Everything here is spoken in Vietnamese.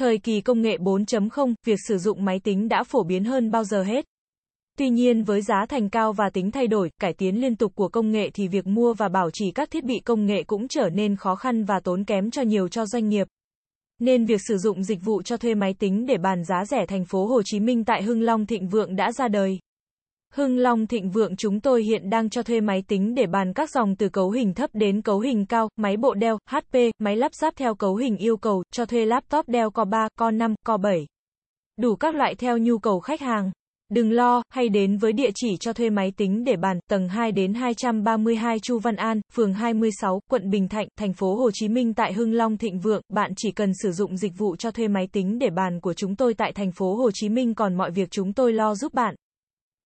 Thời kỳ công nghệ 4.0, việc sử dụng máy tính đã phổ biến hơn bao giờ hết. Tuy nhiên với giá thành cao và tính thay đổi, cải tiến liên tục của công nghệ thì việc mua và bảo trì các thiết bị công nghệ cũng trở nên khó khăn và tốn kém cho nhiều cho doanh nghiệp. Nên việc sử dụng dịch vụ cho thuê máy tính để bàn giá rẻ thành phố Hồ Chí Minh tại Hưng Long Thịnh Vượng đã ra đời. Hưng Long Thịnh Vượng chúng tôi hiện đang cho thuê máy tính để bàn các dòng từ cấu hình thấp đến cấu hình cao, máy bộ đeo HP, máy lắp ráp theo cấu hình yêu cầu, cho thuê laptop đeo Core 3, Core 5, Core 7. Đủ các loại theo nhu cầu khách hàng. Đừng lo, hay đến với địa chỉ cho thuê máy tính để bàn, tầng 2 đến 232 Chu Văn An, phường 26, quận Bình Thạnh, thành phố Hồ Chí Minh tại Hưng Long Thịnh Vượng, bạn chỉ cần sử dụng dịch vụ cho thuê máy tính để bàn của chúng tôi tại thành phố Hồ Chí Minh còn mọi việc chúng tôi lo giúp bạn.